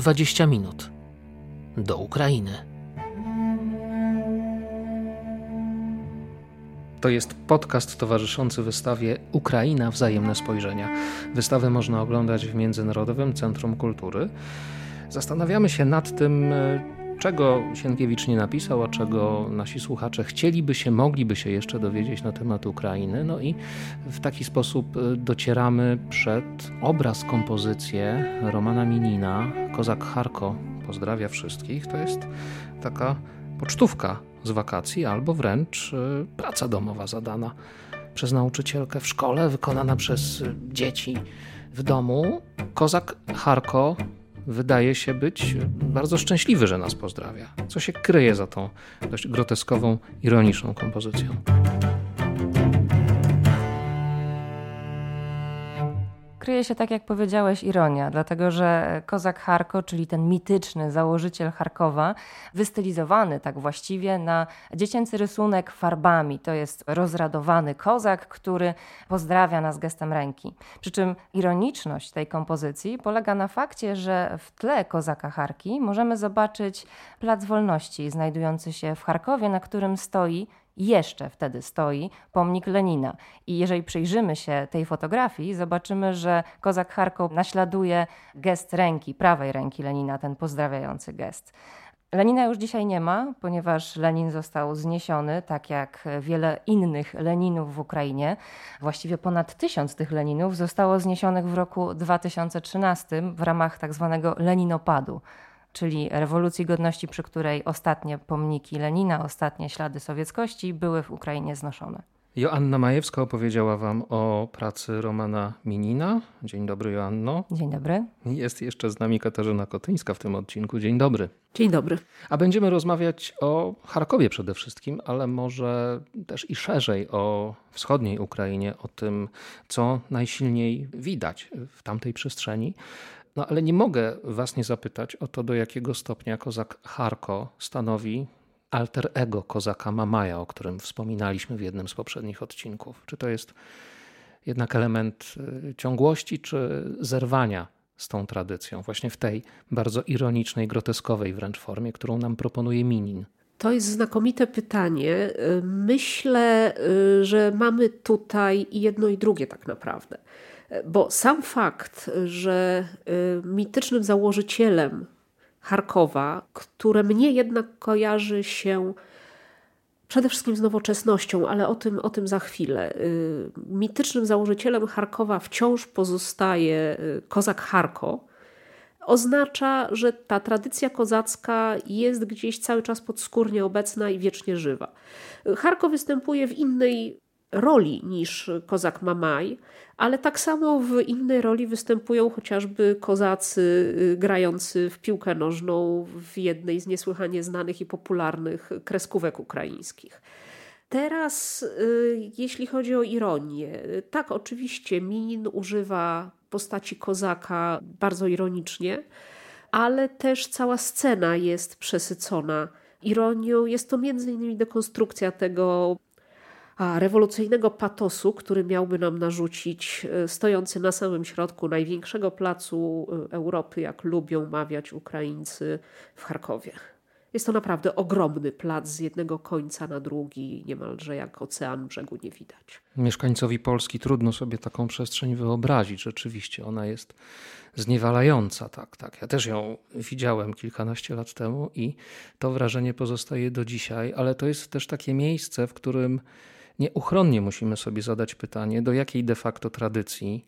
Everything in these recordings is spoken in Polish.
20 minut do Ukrainy. To jest podcast towarzyszący wystawie Ukraina Wzajemne Spojrzenia. Wystawę można oglądać w Międzynarodowym Centrum Kultury. Zastanawiamy się nad tym, czego Sienkiewicz nie napisał, a czego nasi słuchacze chcieliby się, mogliby się jeszcze dowiedzieć na temat Ukrainy. No i w taki sposób e, docieramy przed obraz, kompozycję Romana Minina, Kozak Harko. Pozdrawia wszystkich. To jest taka pocztówka z wakacji albo wręcz e, praca domowa zadana przez nauczycielkę w szkole, wykonana przez e, dzieci w domu. Kozak Harko wydaje się być bardzo szczęśliwy, że nas pozdrawia. Co się kryje za tą dość groteskową, ironiczną kompozycją? Kryje się, tak jak powiedziałeś, ironia, dlatego że Kozak Harko, czyli ten mityczny założyciel Charkowa, wystylizowany tak właściwie na dziecięcy rysunek farbami. To jest rozradowany kozak, który pozdrawia nas gestem ręki. Przy czym ironiczność tej kompozycji polega na fakcie, że w tle Kozaka Harki możemy zobaczyć Plac Wolności znajdujący się w Charkowie, na którym stoi jeszcze wtedy stoi pomnik Lenina. I jeżeli przyjrzymy się tej fotografii, zobaczymy, że Kozak Charkow naśladuje gest ręki, prawej ręki Lenina, ten pozdrawiający gest. Lenina już dzisiaj nie ma, ponieważ Lenin został zniesiony, tak jak wiele innych Leninów w Ukrainie. Właściwie ponad tysiąc tych Leninów zostało zniesionych w roku 2013 w ramach tak zwanego Leninopadu czyli rewolucji godności, przy której ostatnie pomniki Lenina, ostatnie ślady sowieckości były w Ukrainie znoszone. Joanna Majewska opowiedziała Wam o pracy Romana Minina. Dzień dobry, Joanno. Dzień dobry. Jest jeszcze z nami Katarzyna Kotyńska w tym odcinku. Dzień dobry. Dzień dobry. A będziemy rozmawiać o Charkowie przede wszystkim, ale może też i szerzej o wschodniej Ukrainie, o tym, co najsilniej widać w tamtej przestrzeni. No ale nie mogę was nie zapytać o to, do jakiego stopnia kozak Harko stanowi alter ego kozaka Mamaja, o którym wspominaliśmy w jednym z poprzednich odcinków. Czy to jest jednak element y, ciągłości, czy zerwania z tą tradycją, właśnie w tej bardzo ironicznej, groteskowej wręcz formie, którą nam proponuje Minin? To jest znakomite pytanie. Myślę, y, że mamy tutaj jedno i drugie tak naprawdę. Bo sam fakt, że y, mitycznym założycielem Charkowa, które mnie jednak kojarzy się przede wszystkim z nowoczesnością, ale o tym, o tym za chwilę. Y, mitycznym założycielem Charkowa wciąż pozostaje y, kozak Charko. Oznacza, że ta tradycja kozacka jest gdzieś cały czas podskórnie obecna i wiecznie żywa. Charko występuje w innej roli niż kozak Mamaj, ale tak samo w innej roli występują chociażby kozacy y, grający w piłkę nożną w jednej z niesłychanie znanych i popularnych kreskówek ukraińskich. Teraz, y, jeśli chodzi o ironię, tak, oczywiście Minin używa postaci kozaka bardzo ironicznie, ale też cała scena jest przesycona ironią. Jest to między innymi dekonstrukcja tego rewolucyjnego patosu, który miałby nam narzucić e, stojący na samym środku największego placu e, Europy, jak lubią mawiać Ukraińcy w Charkowie. Jest to naprawdę ogromny plac z jednego końca na drugi, niemalże jak ocean brzegu nie widać. Mieszkańcowi Polski trudno sobie taką przestrzeń wyobrazić. Rzeczywiście ona jest zniewalająca. Tak, tak. Ja też ją widziałem kilkanaście lat temu i to wrażenie pozostaje do dzisiaj, ale to jest też takie miejsce, w którym Nieuchronnie musimy sobie zadać pytanie, do jakiej de facto tradycji,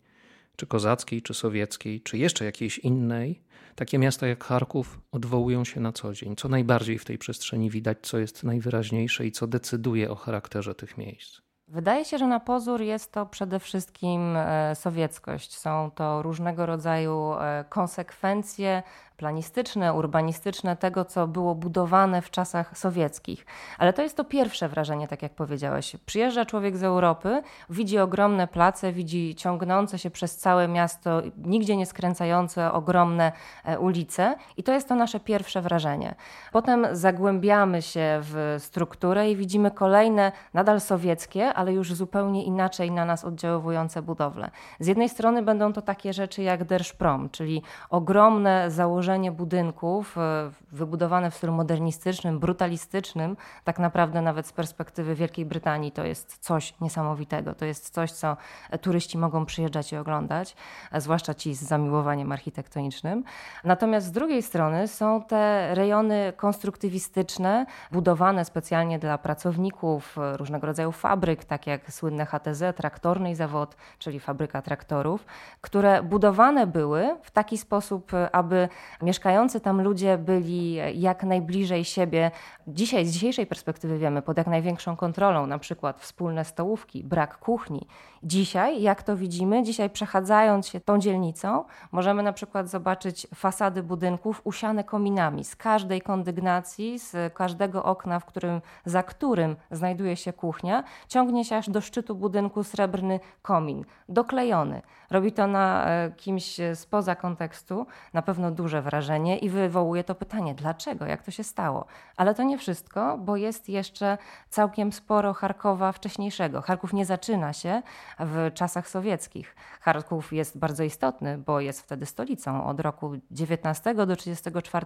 czy kozackiej, czy sowieckiej, czy jeszcze jakiejś innej, takie miasta jak Charków odwołują się na co dzień. Co najbardziej w tej przestrzeni widać, co jest najwyraźniejsze i co decyduje o charakterze tych miejsc. Wydaje się, że na pozór jest to przede wszystkim e, sowieckość. Są to różnego rodzaju e, konsekwencje planistyczne, urbanistyczne tego, co było budowane w czasach sowieckich. Ale to jest to pierwsze wrażenie, tak jak powiedziałeś. Przyjeżdża człowiek z Europy, widzi ogromne place, widzi ciągnące się przez całe miasto, nigdzie nie skręcające ogromne e, ulice i to jest to nasze pierwsze wrażenie. Potem zagłębiamy się w strukturę i widzimy kolejne, nadal sowieckie, ale już zupełnie inaczej na nas oddziaływujące budowle. Z jednej strony będą to takie rzeczy jak Derszprom, czyli ogromne założenie budynków e, wybudowane w stylu modernistycznym, brutalistycznym, tak naprawdę nawet z perspektywy Wielkiej Brytanii to jest coś niesamowitego. To jest coś, co turyści mogą przyjeżdżać i oglądać, zwłaszcza ci z zamiłowaniem architektonicznym. Natomiast z drugiej strony są te rejony konstruktywistyczne, budowane specjalnie dla pracowników różnego rodzaju fabryk, tak jak słynne HTZ, traktorny i zawod, czyli fabryka traktorów, które budowane były w taki sposób, aby mieszkający tam ludzie byli jak najbliżej siebie. Dzisiaj, z dzisiejszej perspektywy wiemy, pod jak największą kontrolą, na przykład wspólne stołówki, brak kuchni. Dzisiaj, jak to widzimy, dzisiaj przechadzając się tą dzielnicą, możemy na przykład zobaczyć fasady budynków usiane kominami z każdej kondygnacji, z każdego okna, w którym, za którym znajduje się kuchnia, ciągnie się aż do szczytu budynku srebrny komin, doklejony. Robi to na e, kimś spoza kontekstu na pewno duże wrażenie i wywołuje to pytanie, dlaczego, jak to się stało. Ale to nie wszystko, bo jest jeszcze całkiem sporo Charkowa wcześniejszego. Charków nie zaczyna się w czasach sowieckich. Charków jest bardzo istotny, bo jest wtedy stolicą. Od roku 19 do 34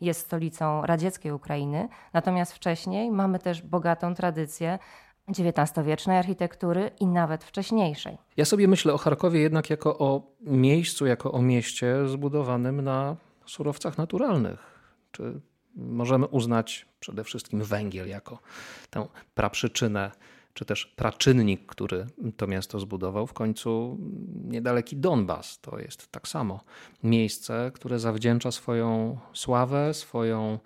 jest stolicą radzieckiej Ukrainy. Natomiast wcześniej mamy też bogatą tradycję XIX-wiecznej architektury i nawet wcześniejszej. Ja sobie myślę o Charkowie jednak jako o miejscu, jako o mieście zbudowanym na surowcach naturalnych. Czy możemy uznać przede wszystkim węgiel jako tę praprzyczynę, czy też praczynnik, który to miasto zbudował. W końcu niedaleki Donbas to jest tak samo miejsce, które zawdzięcza swoją sławę, swoją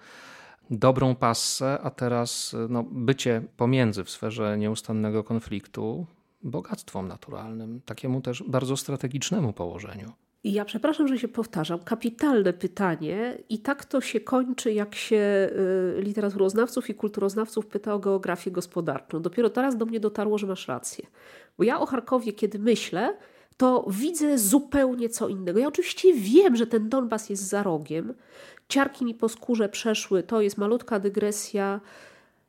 dobrą passę, a teraz no, bycie pomiędzy w sferze nieustannego konfliktu bogactwem naturalnym, takiemu też bardzo strategicznemu położeniu. Ja przepraszam, że się powtarzam. Kapitalne pytanie, i tak to się kończy, jak się y, literaturoznawców i kulturoznawców pyta o geografię gospodarczą. Dopiero teraz do mnie dotarło, że masz rację. Bo ja o Charkowie, kiedy myślę, to widzę zupełnie co innego. Ja oczywiście wiem, że ten Donbas jest za rogiem. Ciarki mi po skórze przeszły. To jest malutka dygresja.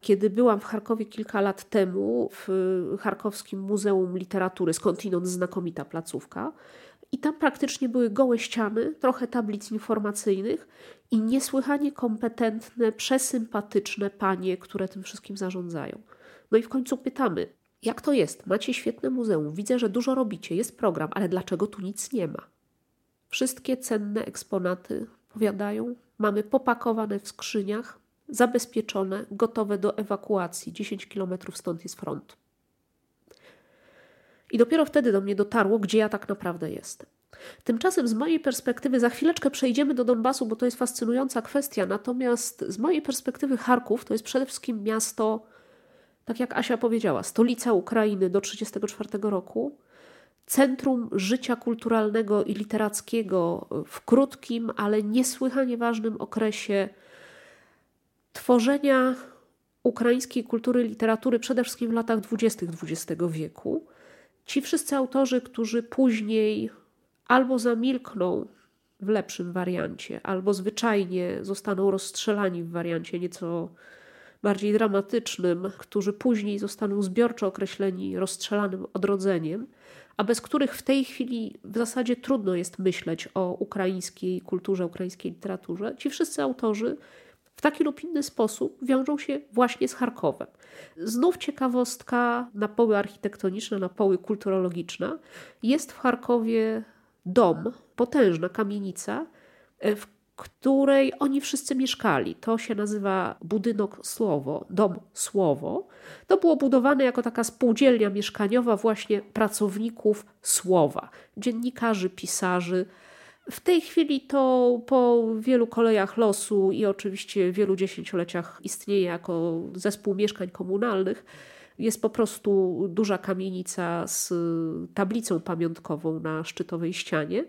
Kiedy byłam w Charkowie kilka lat temu w Charkowskim Muzeum Literatury, skądinąd znakomita placówka, i tam praktycznie były gołe ściany, trochę tablic informacyjnych i niesłychanie kompetentne, przesympatyczne panie, które tym wszystkim zarządzają. No i w końcu pytamy, jak to jest? Macie świetne muzeum, widzę, że dużo robicie, jest program, ale dlaczego tu nic nie ma? Wszystkie cenne eksponaty, powiadają, mamy popakowane w skrzyniach, zabezpieczone, gotowe do ewakuacji. 10 kilometrów stąd jest front. I dopiero wtedy do mnie dotarło, gdzie ja tak naprawdę jestem. Tymczasem z mojej perspektywy, za chwileczkę przejdziemy do Donbasu, bo to jest fascynująca kwestia, natomiast z mojej perspektywy Charków to jest przede wszystkim miasto, tak jak Asia powiedziała, stolica Ukrainy do 1934 roku, centrum życia kulturalnego i literackiego w krótkim, ale niesłychanie ważnym okresie tworzenia ukraińskiej kultury i literatury, przede wszystkim w latach dwudziestych XX wieku. Ci wszyscy autorzy, którzy później albo zamilkną w lepszym wariancie, albo zwyczajnie zostaną rozstrzelani w wariancie nieco bardziej dramatycznym, którzy później zostaną zbiorczo określeni rozstrzelanym odrodzeniem, a bez których w tej chwili w zasadzie trudno jest myśleć o ukraińskiej kulturze, ukraińskiej literaturze, ci wszyscy autorzy w taki lub inny sposób wiążą się właśnie z Charkowem. Znów ciekawostka na poły architektoniczne, na poły kulturologiczna. Jest w Charkowie dom, potężna kamienica, w której oni wszyscy mieszkali. To się nazywa budynek Słowo, dom Słowo. To było budowane jako taka spółdzielnia mieszkaniowa właśnie pracowników Słowa, dziennikarzy, pisarzy, w tej chwili to po wielu kolejach losu i oczywiście wielu dziesięcioleciach istnieje jako zespół mieszkań komunalnych. Jest po prostu duża kamienica z tablicą pamiątkową na szczytowej ścianie.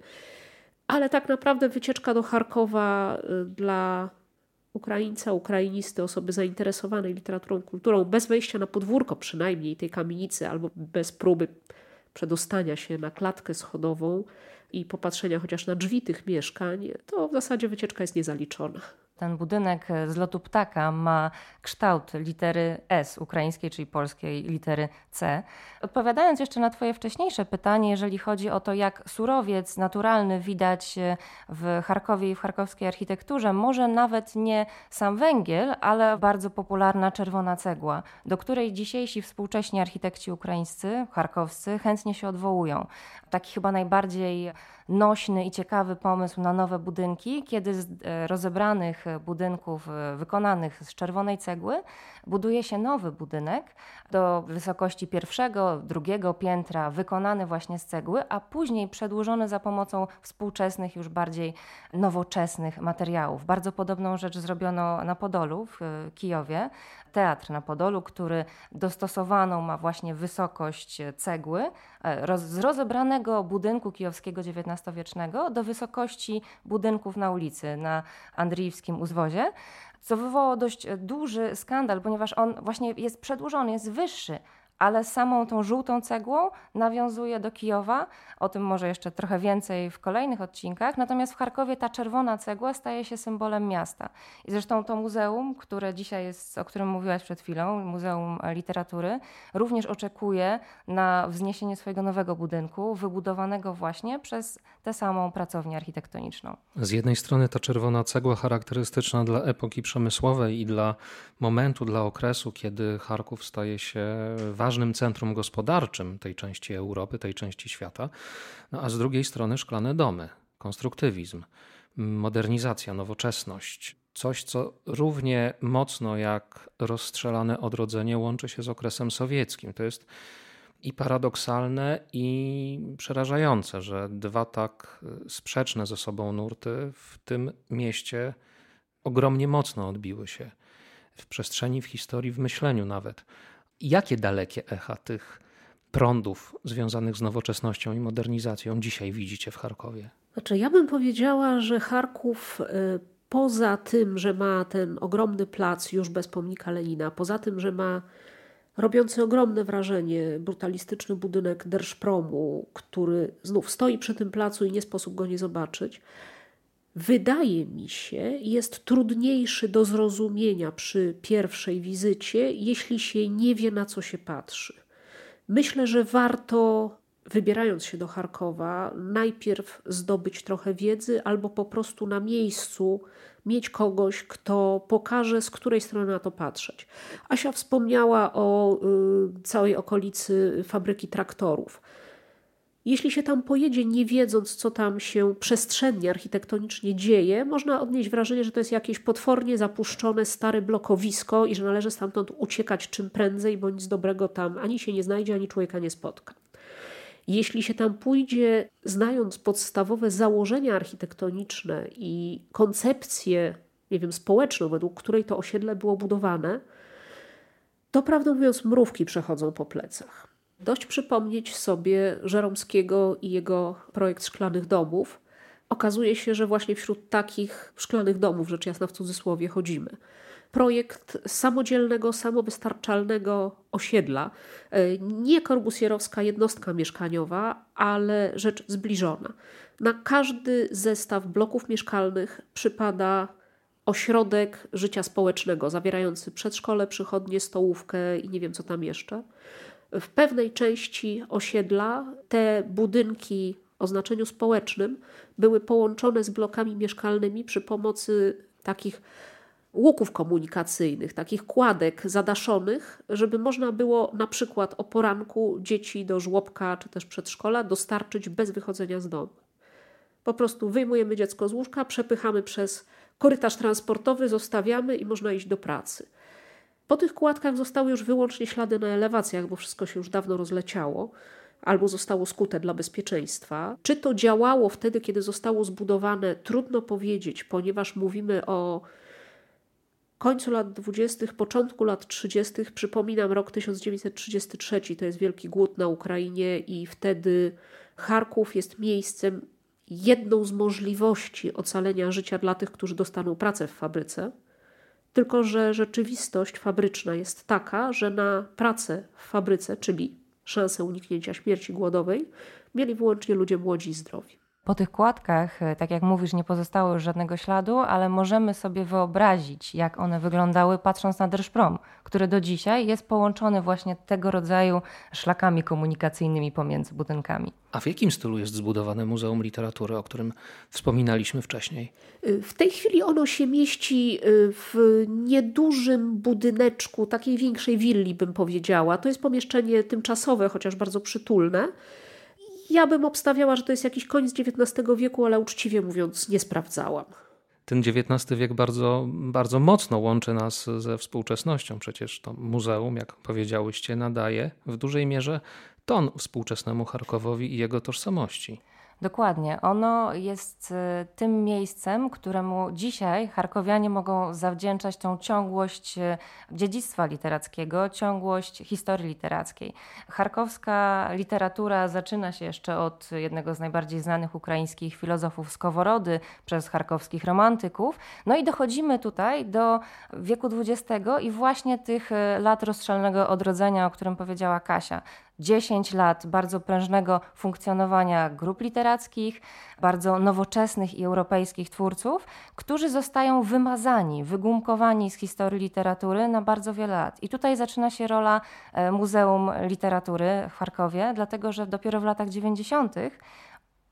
Ale tak naprawdę wycieczka do Charkowa y, dla Ukraińca, Ukrainisty, osoby zainteresowanej literaturą, kulturą, bez wejścia na podwórko przynajmniej tej kamienicy albo bez próby przedostania się na klatkę schodową, i popatrzenia chociaż na drzwi tych mieszkań, to w zasadzie wycieczka jest niezaliczona. Ten budynek z lotu ptaka ma kształt litery S ukraińskiej, czyli polskiej litery C. Odpowiadając jeszcze na Twoje wcześniejsze pytanie, jeżeli chodzi o to, jak surowiec naturalny widać w Charkowie i w charkowskiej architekturze, może nawet nie sam węgiel, ale bardzo popularna czerwona cegła, do której dzisiejsi współcześni architekci ukraińscy, charkowscy chętnie się odwołują. Taki chyba najbardziej nośny i ciekawy pomysł na nowe budynki, kiedy z e, rozebranych budynków e, wykonanych z czerwonej cegły buduje się nowy budynek do wysokości pierwszego, drugiego piętra, wykonany właśnie z cegły, a później przedłużony za pomocą współczesnych, już bardziej nowoczesnych materiałów. Bardzo podobną rzecz zrobiono na Podolu w e, Kijowie. Teatr na Podolu, który dostosowaną ma właśnie wysokość cegły z rozebranego budynku kijowskiego XIX XIX-wiecznego do wysokości budynków na ulicy na Andriiwskim Uzwozie, co wywołało dość duży skandal, ponieważ on właśnie jest przedłużony, jest wyższy ale samą tą żółtą cegłą nawiązuje do Kijowa. O tym może jeszcze trochę więcej w kolejnych odcinkach. Natomiast w Charkowie ta czerwona cegła staje się symbolem miasta. I zresztą to muzeum, które dzisiaj jest, o którym mówiłaś przed chwilą, Muzeum Literatury, również oczekuje na wzniesienie swojego nowego budynku, wybudowanego właśnie przez tę samą pracownię architektoniczną. Z jednej strony ta czerwona cegła charakterystyczna dla epoki przemysłowej i dla momentu, dla okresu, kiedy Charków staje się ważnym centrum gospodarczym tej części Europy, tej części świata, no a z drugiej strony szklane domy, konstruktywizm, modernizacja, nowoczesność. Coś, co równie mocno jak rozstrzelane odrodzenie łączy się z okresem sowieckim. To jest i paradoksalne, i przerażające, że dwa tak sprzeczne ze sobą nurty w tym mieście ogromnie mocno odbiły się w przestrzeni, w historii, w myśleniu nawet. Jakie dalekie echa tych prądów związanych z nowoczesnością i modernizacją dzisiaj widzicie w Charkowie? Znaczy, ja bym powiedziała, że Charków y, poza tym, że ma ten ogromny plac już bez pomnika Lenina, poza tym, że ma robiący ogromne wrażenie brutalistyczny budynek Derszpromu, który znów stoi przy tym placu i nie sposób go nie zobaczyć, wydaje mi się, jest trudniejszy do zrozumienia przy pierwszej wizycie, jeśli się nie wie, na co się patrzy. Myślę, że warto, wybierając się do Charkowa, najpierw zdobyć trochę wiedzy, albo po prostu na miejscu mieć kogoś, kto pokaże, z której strony na to patrzeć. Asia wspomniała o y, całej okolicy fabryki traktorów. Jeśli się tam pojedzie, nie wiedząc, co tam się przestrzennie, architektonicznie dzieje, można odnieść wrażenie, że to jest jakieś potwornie zapuszczone stare blokowisko i że należy stamtąd uciekać czym prędzej, bo nic dobrego tam ani się nie znajdzie, ani człowieka nie spotka. Jeśli się tam pójdzie, znając podstawowe założenia architektoniczne i koncepcję, nie wiem, społeczną, według której to osiedle było budowane, to prawdę mówiąc, mrówki przechodzą po plecach. Dość przypomnieć sobie Żeromskiego i jego projekt szklanych domów. Okazuje się, że właśnie wśród takich szklanych domów, rzecz jasna w cudzysłowie, chodzimy. Projekt samodzielnego, samowystarczalnego osiedla, e, nie korbusierowska jednostka mieszkaniowa, ale rzecz zbliżona. Na każdy zestaw bloków mieszkalnych przypada ośrodek życia społecznego, zawierający przedszkole, przychodnie, stołówkę i nie wiem co tam jeszcze. W pewnej części osiedla te budynki o znaczeniu społecznym były połączone z blokami mieszkalnymi przy pomocy takich łuków komunikacyjnych, takich kładek zadaszonych, żeby można było na przykład o poranku dzieci do żłobka czy też przedszkola dostarczyć bez wychodzenia z domu. Po prostu wyjmujemy dziecko z łóżka, przepychamy przez korytarz transportowy, zostawiamy i można iść do pracy. Po tych kładkach zostały już wyłącznie ślady na elewacjach, bo wszystko się już dawno rozleciało albo zostało skute dla bezpieczeństwa. Czy to działało wtedy, kiedy zostało zbudowane, trudno powiedzieć, ponieważ mówimy o końcu lat 20., początku lat 30., przypominam rok 1933, to jest wielki głód na Ukrainie i wtedy Charków jest miejscem, jedną z możliwości ocalenia życia dla tych, którzy dostaną pracę w fabryce. Tylko, że rzeczywistość fabryczna jest taka, że na pracę w fabryce, czyli szansę uniknięcia śmierci głodowej, mieli wyłącznie ludzie młodzi i zdrowi. Po tych kładkach, e, tak jak mówisz, nie pozostało już żadnego śladu, ale możemy sobie wyobrazić, jak one wyglądały, patrząc na Derszprom, który do dzisiaj jest połączony właśnie tego rodzaju szlakami komunikacyjnymi pomiędzy budynkami. A w jakim stylu jest zbudowane Muzeum Literatury, o którym wspominaliśmy wcześniej? Y, w tej chwili ono się mieści y, w niedużym budyneczku, takiej większej willi, bym powiedziała. To jest pomieszczenie tymczasowe, chociaż bardzo przytulne. Ja bym obstawiała, że to jest jakiś koniec XIX wieku, ale uczciwie mówiąc, nie sprawdzałam. Ten XIX wiek bardzo, bardzo mocno łączy nas ze współczesnością. Przecież to muzeum, jak powiedziałyście, nadaje w dużej mierze ton współczesnemu Charkowowi i jego tożsamości. Dokładnie. Ono jest y, tym miejscem, któremu dzisiaj Charkowianie mogą zawdzięczać tą ciągłość y, dziedzictwa literackiego, ciągłość historii literackiej. Charkowska literatura zaczyna się jeszcze od jednego z najbardziej znanych ukraińskich filozofów Skoworody, przez charkowskich romantyków. No i dochodzimy tutaj do wieku XX i właśnie tych y, lat rozstrzelnego odrodzenia, o którym powiedziała Kasia. 10 lat bardzo prężnego funkcjonowania grup literackich, bardzo nowoczesnych i europejskich twórców, którzy zostają wymazani, wygumkowani z historii literatury na bardzo wiele lat. I tutaj zaczyna się rola e, Muzeum Literatury w Charkowie, dlatego że dopiero w latach 90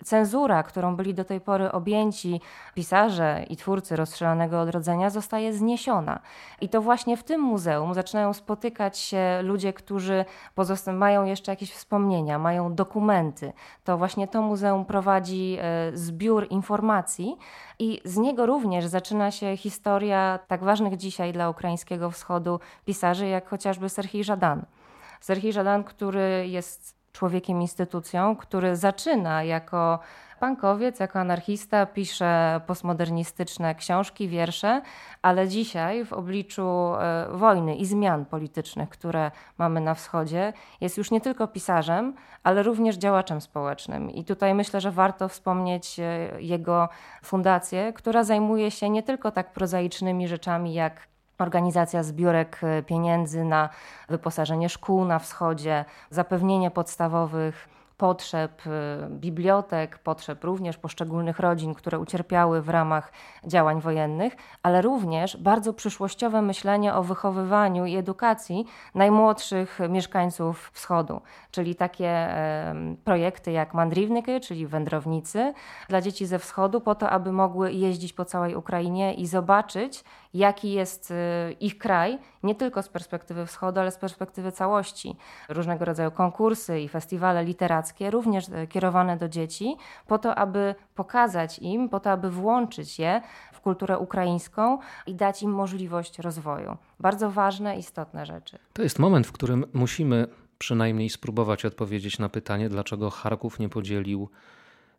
cenzura, którą byli do tej pory objęci pisarze i twórcy rozstrzelanego odrodzenia, zostaje zniesiona. I to właśnie w tym muzeum zaczynają spotykać się ludzie, którzy mają jeszcze jakieś wspomnienia, mają dokumenty. To właśnie to muzeum prowadzi e, zbiór informacji i z niego również zaczyna się historia tak ważnych dzisiaj dla ukraińskiego wschodu pisarzy, jak chociażby Serhii Żadan. Serhii Żadan, który jest człowiekiem instytucją, który zaczyna jako punkowiec, jako anarchista, pisze postmodernistyczne książki, wiersze, ale dzisiaj w obliczu e, wojny i zmian politycznych, które mamy na wschodzie, jest już nie tylko pisarzem, ale również działaczem społecznym. I tutaj myślę, że warto wspomnieć e, jego fundację, która zajmuje się nie tylko tak prozaicznymi rzeczami jak organizacja zbiórek e, pieniędzy na wyposażenie szkół na wschodzie, zapewnienie podstawowych potrzeb y, bibliotek, potrzeb również poszczególnych rodzin, które ucierpiały w ramach działań wojennych, ale również bardzo przyszłościowe myślenie o wychowywaniu i edukacji najmłodszych mieszkańców wschodu, czyli takie projekty jak Mandriwnyky, czyli wędrownicy dla dzieci ze wschodu, po to, aby mogły jeździć po całej Ukrainie i zobaczyć, jaki jest y, ich kraj, nie tylko z perspektywy wschodu, ale z perspektywy całości. Różnego rodzaju konkursy i festiwale literackie, również y, kierowane do dzieci, po to, aby pokazać im, po to, aby włączyć je w kulturę ukraińską i dać im możliwość rozwoju. Bardzo ważne, istotne rzeczy. To jest moment, w którym musimy przynajmniej spróbować odpowiedzieć na pytanie, dlaczego Charków nie podzielił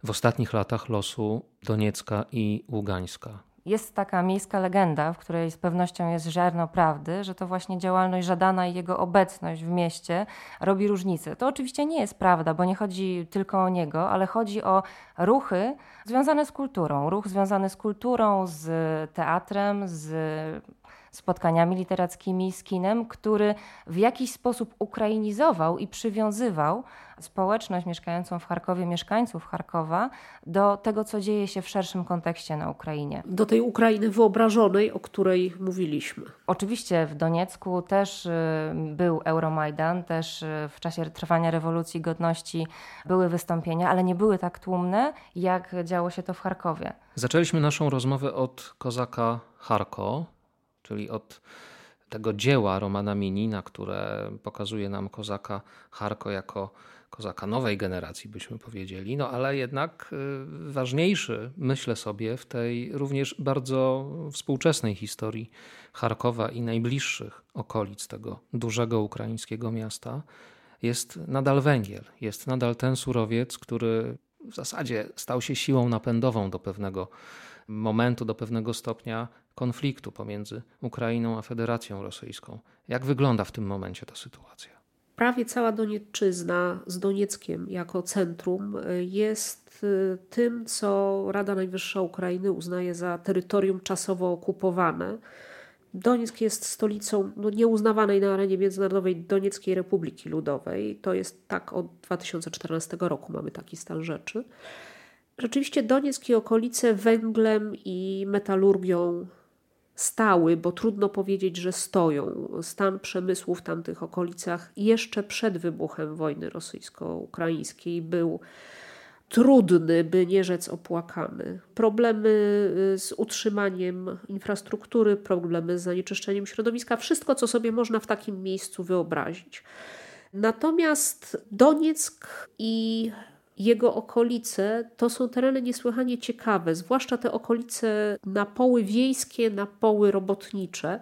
w ostatnich latach losu Doniecka i Ługańska. Jest taka miejska legenda, w której z pewnością jest ziarno prawdy, że to właśnie działalność Żadana i jego obecność w mieście robi różnicę. To oczywiście nie jest prawda, bo nie chodzi tylko o niego, ale chodzi o ruchy związane z kulturą. Ruch związany z kulturą, z teatrem, z spotkaniami literackimi z kinem, który w jakiś sposób ukrainizował i przywiązywał społeczność mieszkającą w Charkowie, mieszkańców Charkowa do tego, co dzieje się w szerszym kontekście na Ukrainie. Do tej Ukrainy wyobrażonej, o której mówiliśmy. Oczywiście w Doniecku też y, był Euromajdan, też y, w czasie trwania rewolucji godności były wystąpienia, ale nie były tak tłumne, jak działo się to w Charkowie. Zaczęliśmy naszą rozmowę od kozaka Charko, czyli od tego dzieła Romana Minina, które pokazuje nam kozaka Harko jako kozaka nowej generacji, byśmy powiedzieli, no ale jednak y, ważniejszy, myślę sobie, w tej również bardzo współczesnej historii Charkowa i najbliższych okolic tego dużego ukraińskiego miasta jest nadal węgiel, jest nadal ten surowiec, który w zasadzie stał się siłą napędową do pewnego momentu, do pewnego stopnia konfliktu pomiędzy Ukrainą a Federacją Rosyjską. Jak wygląda w tym momencie ta sytuacja? Prawie cała Doniecczyzna z Donieckiem jako centrum jest y, tym, co Rada Najwyższa Ukrainy uznaje za terytorium czasowo okupowane. Donieck jest stolicą no, nieuznawanej na arenie międzynarodowej Donieckiej Republiki Ludowej. To jest tak od 2014 roku mamy taki stan rzeczy. Rzeczywiście Donieck i okolice węglem i metalurgią stały, bo trudno powiedzieć, że stoją. Stan przemysłu w tamtych okolicach jeszcze przed wybuchem wojny rosyjsko-ukraińskiej był trudny, by nie rzec opłakany. Problemy y, z utrzymaniem infrastruktury, problemy z zanieczyszczeniem środowiska, wszystko, co sobie można w takim miejscu wyobrazić. Natomiast Donieck i jego okolice to są tereny niesłychanie ciekawe, zwłaszcza te okolice na poły wiejskie, na poły robotnicze.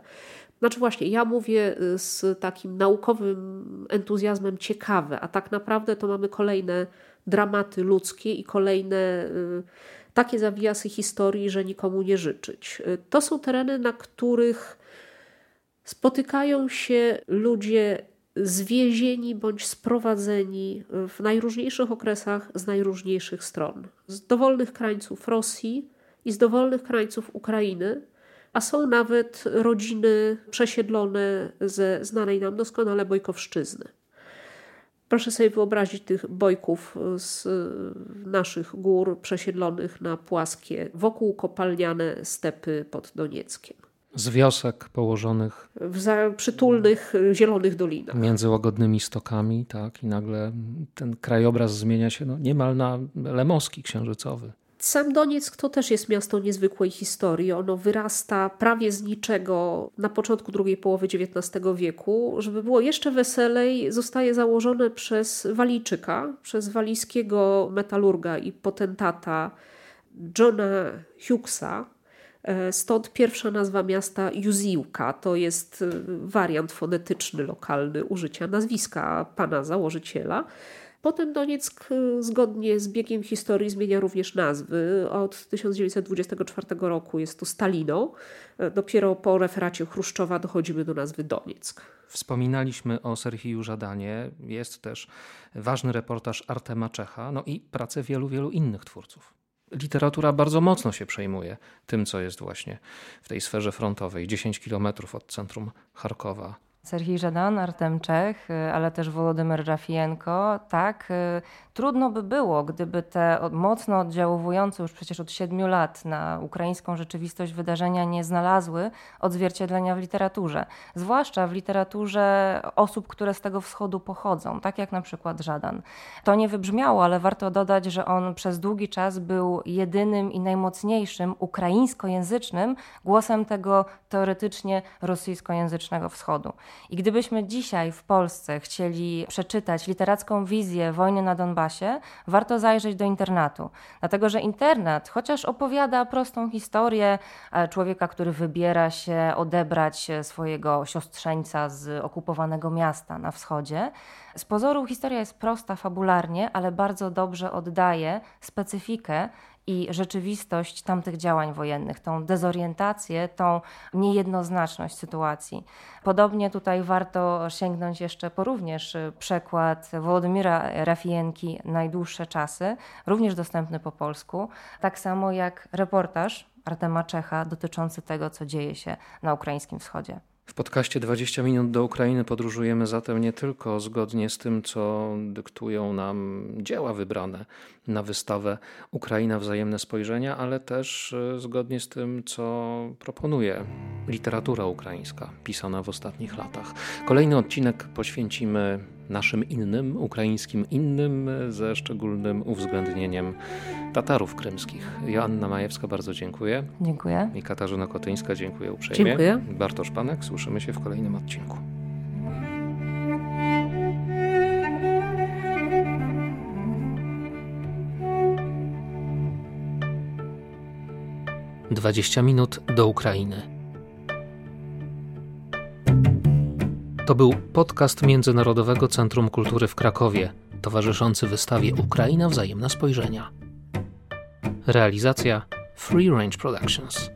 Znaczy właśnie, ja mówię y, z takim naukowym entuzjazmem ciekawe, a tak naprawdę to mamy kolejne dramaty ludzkie i kolejne y, takie zawijasy historii, że nikomu nie życzyć. Y, to są tereny, na których spotykają się ludzie zwiezieni bądź sprowadzeni w najróżniejszych okresach z najróżniejszych stron. Z dowolnych krańców Rosji i z dowolnych krańców Ukrainy, a są nawet rodziny przesiedlone ze znanej nam doskonale Bojkowszczyzny. Proszę sobie wyobrazić tych bojków z naszych gór przesiedlonych na płaskie, wokół kopalniane stepy pod Donieckiem z wiosek położonych w przytulnych, zielonych dolinach. Między łagodnymi stokami, tak, i nagle ten krajobraz zmienia się no, niemal na lemoski księżycowy. Sam Donieck to też jest miasto niezwykłej historii. Ono wyrasta prawie z niczego na początku drugiej połowy XIX wieku. Żeby było jeszcze weselej, zostaje założone przez Walijczyka, przez walijskiego metalurga i potentata Johna Hughesa, stąd pierwsza nazwa miasta Juziłka to jest e, wariant fonetyczny lokalny użycia nazwiska pana założyciela. Potem Donieck e, zgodnie z biegiem historii zmienia również nazwy. Od 1924 roku jest to Stalino. Dopiero po referacie Chruszczowa dochodzimy do nazwy Donieck. Wspominaliśmy o Serhiju Żadanie. Jest też ważny reportaż Artema Czecha, no i pracę wielu, wielu innych twórców literatura bardzo mocno się przejmuje tym, co jest właśnie w tej sferze frontowej, 10 kilometrów od centrum Charkowa. Serhii Żadan, Artem Czech, ale też Wolodymyr Rafienko. Tak, Trudno by było, gdyby te mocno oddziaływujące już przecież od siedmiu lat na ukraińską rzeczywistość wydarzenia nie znalazły odzwierciedlenia w literaturze. Zwłaszcza w literaturze osób, które z tego wschodu pochodzą, tak jak na przykład Żadan. To nie wybrzmiało, ale warto dodać, że on przez długi czas był jedynym i najmocniejszym ukraińskojęzycznym głosem tego teoretycznie rosyjskojęzycznego wschodu. I gdybyśmy dzisiaj w Polsce chcieli przeczytać literacką wizję wojny na Donbasie, warto zajrzeć do internatu. Dlatego, że internat, chociaż opowiada prostą historię e, człowieka, który wybiera się odebrać swojego siostrzeńca z okupowanego miasta na wschodzie, z pozoru historia jest prosta fabularnie, ale bardzo dobrze oddaje specyfikę i rzeczywistość tamtych działań wojennych, tą dezorientację, tą niejednoznaczność sytuacji. Podobnie tutaj warto sięgnąć jeszcze po również przekład Włodymira Rafienki Najdłuższe czasy, również dostępny po polsku, tak samo jak reportaż Artema Czecha dotyczący tego, co dzieje się na ukraińskim wschodzie. W podcaście 20 minut do Ukrainy podróżujemy zatem nie tylko zgodnie z tym, co dyktują nam dzieła wybrane na wystawę Ukraina Wzajemne Spojrzenia, ale też e, zgodnie z tym, co proponuje literatura ukraińska pisana w ostatnich latach. Kolejny odcinek poświęcimy naszym innym, ukraińskim innym, ze szczególnym uwzględnieniem Tatarów krymskich. Joanna Majewska, bardzo dziękuję. Dziękuję. I Katarzyna Kotyńska, dziękuję uprzejmie. Dziękuję. Bartosz Panek, słyszymy się w kolejnym odcinku. Dwadzieścia minut do Ukrainy. To był podcast Międzynarodowego Centrum Kultury w Krakowie, towarzyszący wystawie Ukraina Wzajemne Spojrzenia. Realizacja Free Range Productions.